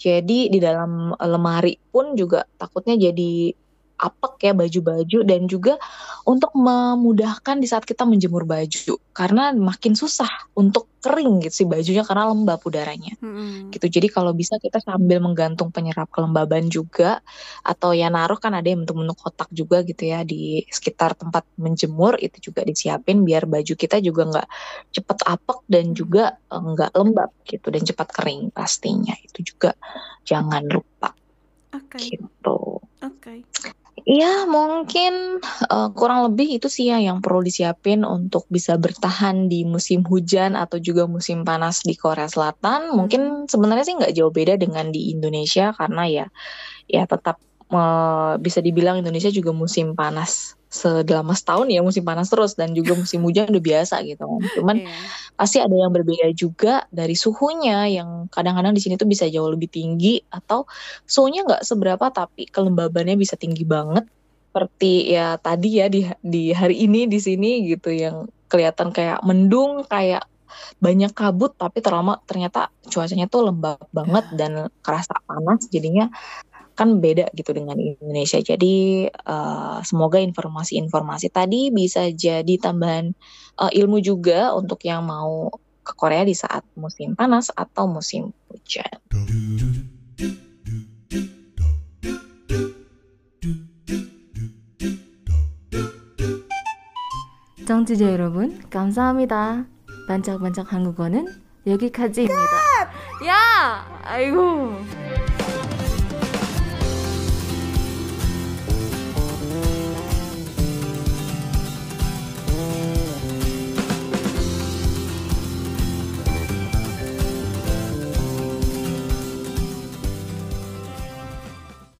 Speaker 5: Jadi di dalam eh, lemari pun juga takutnya jadi apek ya baju-baju dan juga untuk memudahkan di saat kita menjemur baju karena makin susah untuk kering gitu sih bajunya karena lembab udaranya
Speaker 3: Hmm.
Speaker 5: gitu. Jadi kalau bisa kita sambil menggantung penyerap kelembaban juga atau ya naruh kan ada yang bentuk-bentuk kotak juga gitu ya di sekitar tempat menjemur itu juga disiapin biar baju kita juga nggak cepet apek dan juga eh, nggak lembab gitu dan cepat kering pastinya itu juga jangan lupa
Speaker 3: Oke,
Speaker 5: gitu.
Speaker 3: oke.
Speaker 5: Iya, mungkin eh, kurang lebih itu sih ya yang perlu disiapin untuk bisa bertahan di musim hujan atau juga musim panas di Korea Selatan. Mungkin sebenarnya sih nggak jauh beda dengan di Indonesia karena ya ya tetap eh, bisa dibilang Indonesia juga musim panas selama setahun ya musim panas terus dan juga musim hujan udah biasa gitu kan. Cuman
Speaker 3: Iya.
Speaker 5: pasti ada yang berbeda juga dari suhunya yang kadang-kadang di sini tuh bisa jauh lebih tinggi atau suhunya nggak seberapa tapi kelembabannya bisa tinggi banget seperti ya tadi ya di di hari ini di sini gitu yang kelihatan kayak mendung kayak banyak kabut tapi terlama ternyata cuacanya tuh lembab banget dan kerasa panas jadinya kan beda gitu dengan Indonesia jadi eh, semoga informasi-informasi tadi bisa jadi tambahan eh, ilmu juga untuk yang mau ke Korea di saat musim panas atau musim hujan.
Speaker 4: 청취자 여러분, 감사합니다. 반짝반짝 한국어는 여기까지입니다.
Speaker 2: 야! 아이고.